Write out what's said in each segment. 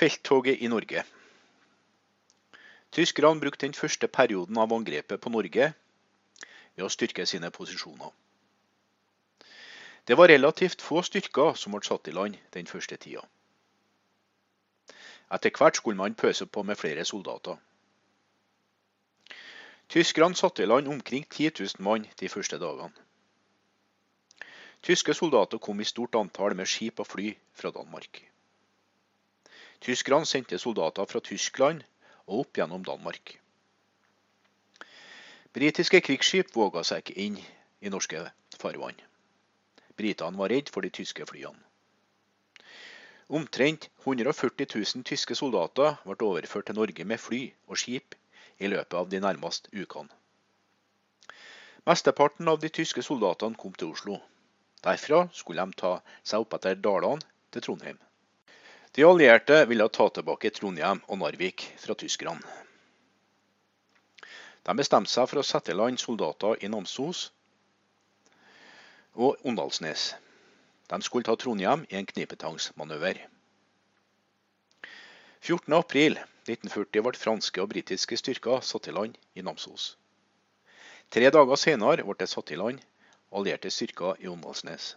Felttoget i Norge. Tyskerne brukte den første perioden av angrepet på Norge ved å styrke sine posisjoner. Det var relativt få styrker som ble satt i land den første tida. Etter hvert skulle man pøse på med flere soldater. Tyskerne satte i land omkring 10 000 mann de første dagene. Tyske soldater kom i stort antall med skip og fly fra Danmark. Tyskerne sendte soldater fra Tyskland og opp gjennom Danmark. Britiske krigsskip våga seg ikke inn i norske farvann. Britene var redd for de tyske flyene. Omtrent 140 000 tyske soldater ble overført til Norge med fly og skip i løpet av de nærmeste ukene. Mesteparten av de tyske soldatene kom til Oslo. Derfra skulle de ta seg opp etter dalene til Trondheim. De allierte ville ta tilbake Trondheim og Narvik fra tyskerne. De bestemte seg for å sette i land soldater i Namsos og Åndalsnes. De skulle ta Trondheim i en knipetangsmanøver. 14.4.1940 ble franske og britiske styrker satt i land i Namsos. Tre dager senere ble det satt i land allierte styrker i Åndalsnes.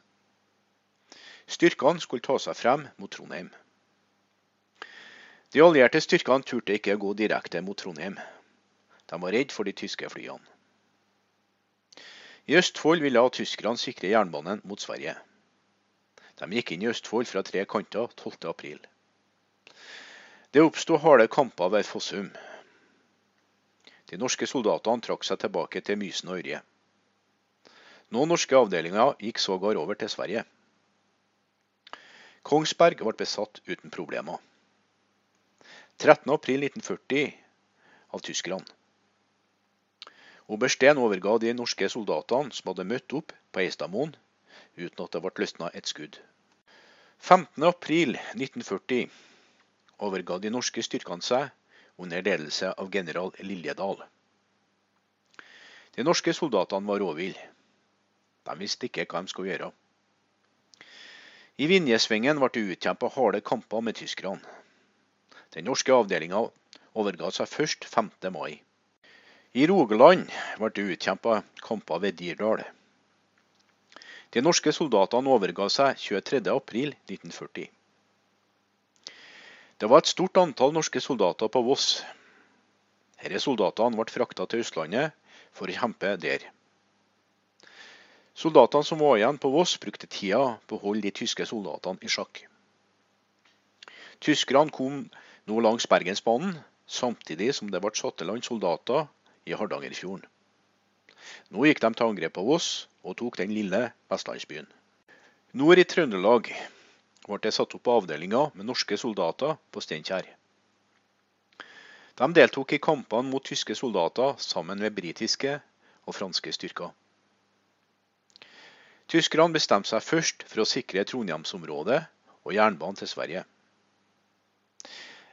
Styrkene skulle ta seg frem mot Trondheim. De allierte styrkene turte ikke gå direkte mot Trondheim. De var redd for de tyske flyene. I Østfold ville tyskerne sikre jernbanen mot Sverige. De gikk inn i Østfold fra tre kanter 12.4. Det oppsto harde kamper ved Fossum. De norske soldatene trakk seg tilbake til Mysen og Ørje. Noen norske avdelinger gikk sågar over til Sverige. Kongsberg ble besatt uten problemer. 13.4.1940 av tyskerne. Obersten overga de norske soldatene som hadde møtt opp på Eistadmoen, uten at det ble løsna et skudd. 15.4.1940 overga de norske styrkene seg under ledelse av general Liljedal. De norske soldatene var råville. De visste ikke hva de skulle gjøre. I Vinjesvingen ble det utkjempa harde kamper med tyskerne. Den norske avdelinga overga seg først 5. mai. I Rogaland ble det utkjempa kamper ved Dirdal. De norske soldatene overga seg 23.4.1940. Det var et stort antall norske soldater på Voss. Disse soldatene ble frakta til Østlandet for å kjempe der. Soldatene som var igjen på Voss, brukte tida på å holde de tyske soldatene i sjakk. Tyskerne kom nå langs Bergensbanen, samtidig som det ble satt i land soldater i Hardangerfjorden. Nå gikk de til angrep på Voss og tok den lille vestlandsbyen. Nord i Trøndelag ble det satt opp avdelinger med norske soldater på Steinkjer. De deltok i kampene mot tyske soldater sammen med britiske og franske styrker. Tyskerne bestemte seg først for å sikre Trondheimsområdet og jernbanen til Sverige.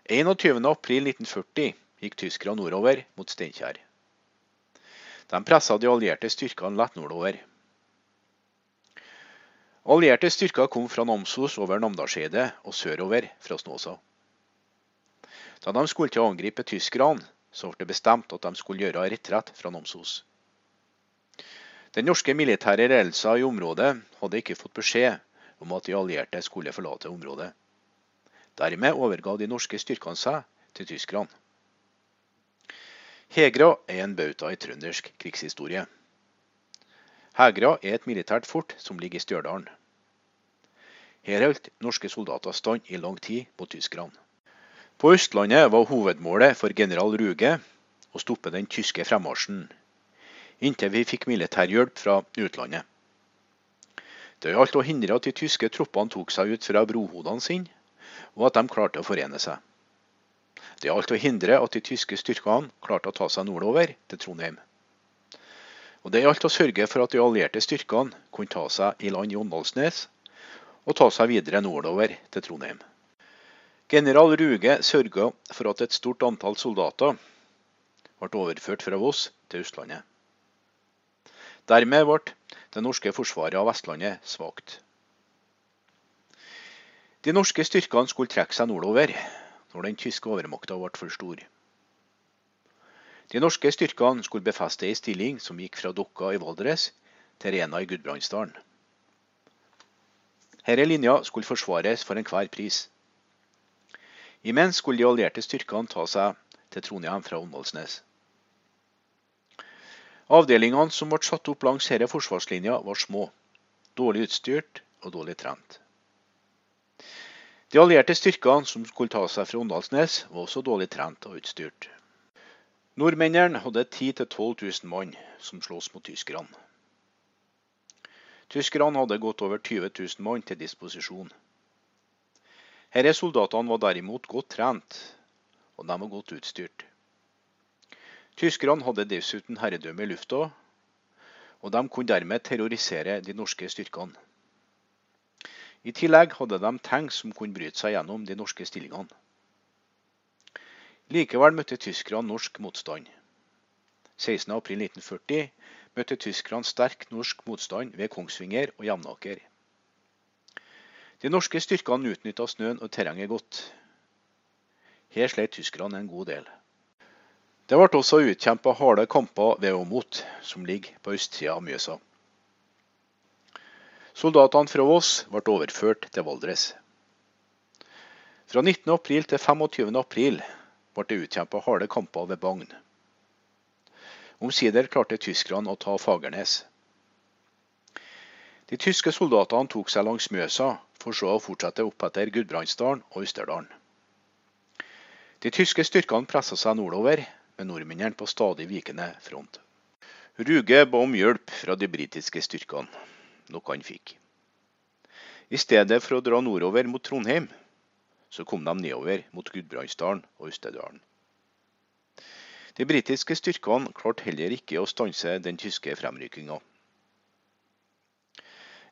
21.4.1940 gikk tyskerne nordover mot Steinkjer. De pressa de allierte styrkene lett nordover. Allierte styrker kom fra Namsos over Namdalseidet og sørover fra Snåsa. Da de skulle til å angripe tyskerne, så ble det bestemt at de skulle gjøre retrett fra Namsos. Den norske militære ledelsen i området hadde ikke fått beskjed om at de allierte skulle forlate området. Dermed overga de norske styrkene seg til tyskerne. Hegra er en bauta i trøndersk krigshistorie. Hegra er et militært fort som ligger i Stjørdal. Her holdt norske soldater stand i lang tid mot tyskerne. På Østlandet var hovedmålet for general Ruge å stoppe den tyske fremmarsjen, inntil vi fikk militærhjelp fra utlandet. Det gjaldt å hindre at de tyske troppene tok seg ut fra brohodene sine og at de klarte å forene seg. Det gjaldt å hindre at de tyske styrkene klarte å ta seg nordover til Trondheim. Og Det gjaldt å sørge for at de allierte styrkene kunne ta seg i land i Åndalsnes og ta seg videre nordover til Trondheim. General Ruge sørga for at et stort antall soldater ble overført fra Voss til Østlandet. Dermed ble det norske forsvaret av Vestlandet svakt. De norske styrkene skulle trekke seg nordover. når den tyske overmakta ble for stor. De norske styrkene skulle befeste ei stilling som gikk fra Dokka i Valdres til Rena i Gudbrandsdalen. Denne linja skulle forsvares for enhver pris. Imens skulle de allierte styrkene ta seg til Trondheim fra Åndalsnes. Avdelingene som ble satt opp langs denne forsvarslinja, var små, dårlig utstyrt og dårlig trent. De allierte styrkene som skulle ta seg fra Åndalsnes, var også dårlig trent og utstyrt. Nordmennene hadde 10 000-12 000 mann som sloss mot tyskerne. Tyskerne hadde gått over 20 000 mann til disposisjon. Disse soldatene var derimot godt trent, og de var godt utstyrt. Tyskerne hadde dessuten herredømme i lufta, og de kunne dermed terrorisere de norske styrkene. I tillegg hadde de tanks som kunne bryte seg gjennom de norske stillingene. Likevel møtte tyskerne norsk motstand. 16.4.1940 møtte tyskerne sterk norsk motstand ved Kongsvinger og Jevnaker. De norske styrkene utnytta snøen og terrenget godt. Her slet tyskerne en god del. Det ble også utkjempa harde kamper ved Åmot, som ligger på østsida av Mjøsa. Soldatene fra Voss ble overført til Valdres. Fra 19.4 til 25.4 ble det utkjempa harde kamper ved Bagn. Omsider klarte tyskerne å ta Fagernes. De tyske soldatene tok seg langs Mjøsa, for så å fortsette opp etter Gudbrandsdalen og Østerdalen. De tyske styrkene pressa seg nordover, med nordmennene på stadig vikende front. Ruge ba om hjelp fra de britiske styrkene, noe han fikk. I stedet for å dra nordover mot Trondheim, så kom de nedover mot Gudbrandsdalen og Ustedalen. De britiske styrkene klarte heller ikke å stanse den tyske fremrykkinga.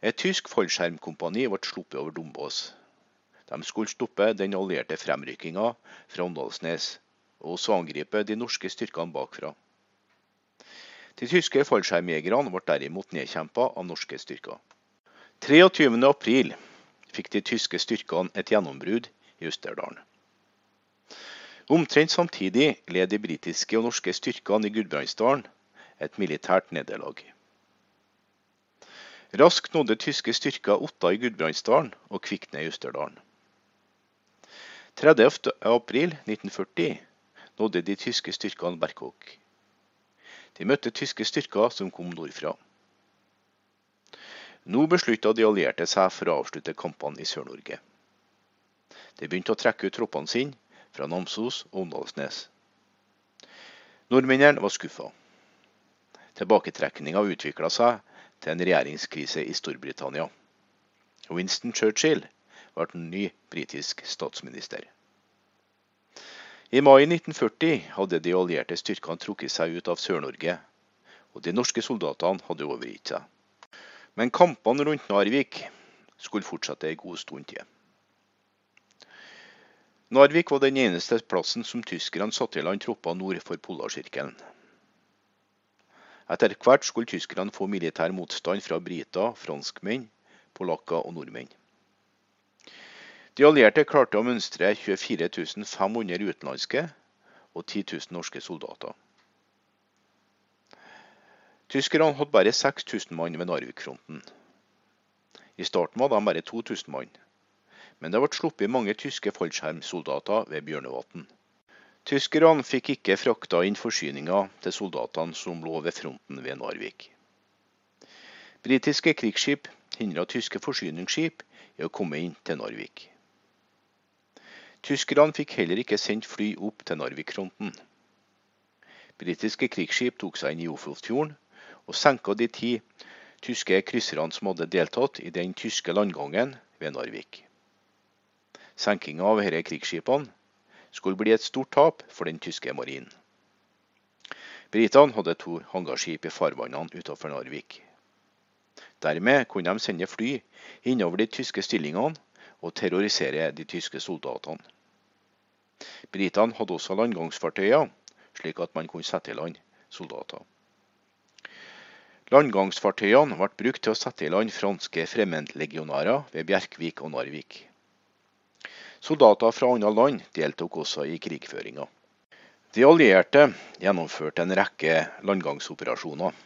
Et tysk fallskjermkompani ble sluppet over Dombås. De skulle stoppe den allierte fremrykkinga fra Åndalsnes og så angripe de norske styrkene bakfra. De tyske fallskjermjegerne ble derimot nedkjempa av norske styrker. 23.4 fikk de tyske styrkene et gjennombrudd i Østerdalen. Omtrent samtidig led de britiske og norske styrkene i Gudbrandsdalen et militært nederlag. Raskt nådde tyske styrker Otta i Gudbrandsdalen og Kvikne i Østerdalen. 30.4.1940 nådde de tyske styrkene Berkåk. De møtte tyske styrker som kom nordfra. Nå beslutta de allierte seg for å avslutte kampene i Sør-Norge. De begynte å trekke ut troppene sine fra Namsos og Åndalsnes. Nordmennene var skuffa. Tilbaketrekninga utvikla seg til en regjeringskrise i Storbritannia. Winston Churchill ble ny britisk statsminister. I mai 1940 hadde de allierte styrkene trukket seg ut av Sør-Norge, og de norske soldatene hadde overgitt seg. Men kampene rundt Narvik skulle fortsette en god stund til. Narvik var den eneste plassen som tyskerne satte i land tropper nord for Polarsirkelen. Etter hvert skulle tyskerne få militær motstand fra briter, franskmenn, polakker og nordmenn. De allierte klarte å mønstre 24 500 utenlandske og 10 000 norske soldater. Tyskerne hadde bare 6000 mann ved Narvik-fronten. I starten var de bare 2000 mann, men det ble sluppet mange tyske fallskjermsoldater ved Bjørnevatn. Tyskerne fikk ikke frakta inn forsyninger til soldatene som lå ved fronten ved Narvik. Britiske krigsskip hindra tyske forsyningsskip i å komme inn til Narvik. Tyskerne fikk heller ikke sendt fly opp til Narvik-fronten. Britiske krigsskip tok seg inn i Ofotfjorden og senka de ti tyske krysserne som hadde deltatt i den tyske landgangen ved Narvik. Senkinga av disse krigsskipene skulle bli et stort tap for den tyske marinen. Britene hadde to hangarskip i farvannene utenfor Narvik. Dermed kunne de sende fly innover de tyske stillingene og terrorisere de tyske soldatene. Britene hadde også landgangsfartøyer, slik at man kunne sette i land soldater. Landgangsfartøyene ble brukt til å sette i land franske fremmedlegionærer ved Bjerkvik og Narvik. Soldater fra andre land deltok også i krigføringa. De allierte gjennomførte en rekke landgangsoperasjoner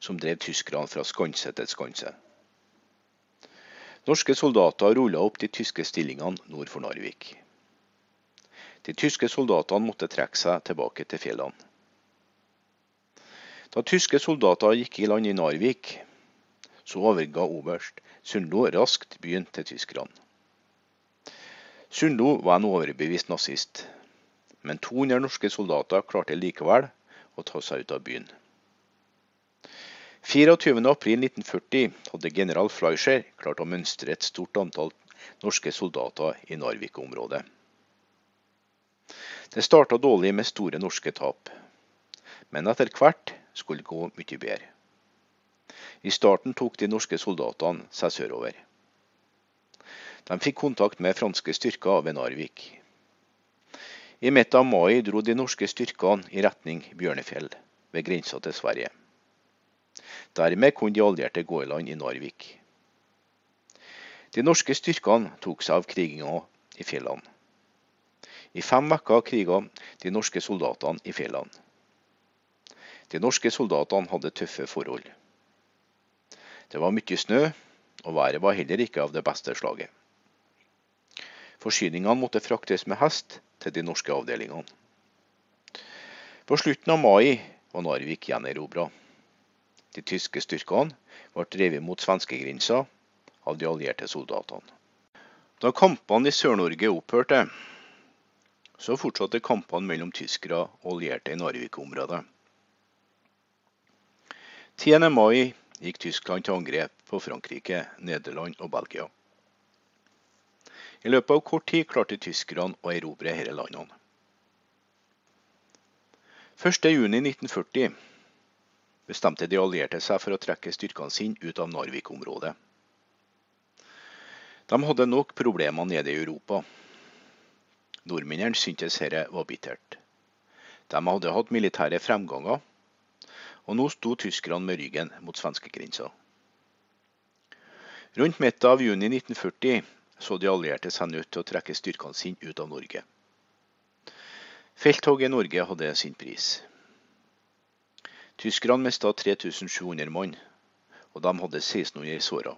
som drev tyskerne fra skanse til skanse. Norske soldater rulla opp de tyske stillingene nord for Narvik. De tyske soldatene måtte trekke seg tilbake til fjellene. Da tyske soldater gikk i land i Narvik, så overga oberst Sundlo raskt byen til tyskerne. Sundlo var en overbevist nazist, men 200 norske soldater klarte likevel å ta seg ut av byen. 24.4.1940 hadde general Fleischer klart å mønstre et stort antall norske soldater i Narvik-området. Det starta dårlig med store norske tap, men etter hvert skulle det gå mye bedre. I starten tok de norske soldatene seg sørover. De fikk kontakt med franske styrker ved Narvik. I midten av mai dro de norske styrkene i retning Bjørnefjell, ved grensa til Sverige. Dermed kunne de allierte gå i land i Narvik. De norske styrkene tok seg av kriginga i fjellene. I fem uker kriga de norske soldatene i fjellene. De norske soldatene hadde tøffe forhold. Det var mye snø, og været var heller ikke av det beste slaget. Forsyningene måtte fraktes med hest til de norske avdelingene. På slutten av mai var Narvik gjenerobra. De tyske styrkene ble drevet mot svenskegrensa av de allierte soldatene. Da kampene i Sør-Norge opphørte, så fortsatte kampene mellom tyskere og allierte i Narvik-området. 10. mai gikk Tyskland til angrep på Frankrike, Nederland og Belgia. I løpet av kort tid klarte tyskerne å erobre disse landene. 1.6.1940 bestemte de allierte seg for å trekke styrkene sine ut av Narvik-området. De hadde nok problemer nede i Europa. Nordmennene syntes dette var bittert. De hadde hatt militære fremganger, og nå sto tyskerne med ryggen mot svenskegrensa. Rundt midten av juni 1940 så de allierte seg nødt til å trekke styrkene sine ut av Norge. Felttoget i Norge hadde sin pris. Tyskerne mista 3700 mann, og de hadde 1600 såra.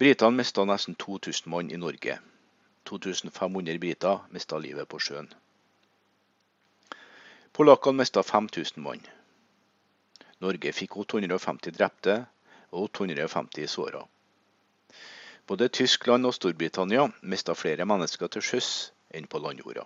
Britene mista nesten 2000 mann i Norge. 2500 briter mista livet på sjøen. Polakkene mista 5000 mann. Norge fikk 850 drepte og 850 såra. Både Tyskland og Storbritannia mista flere mennesker til sjøs enn på landjorda.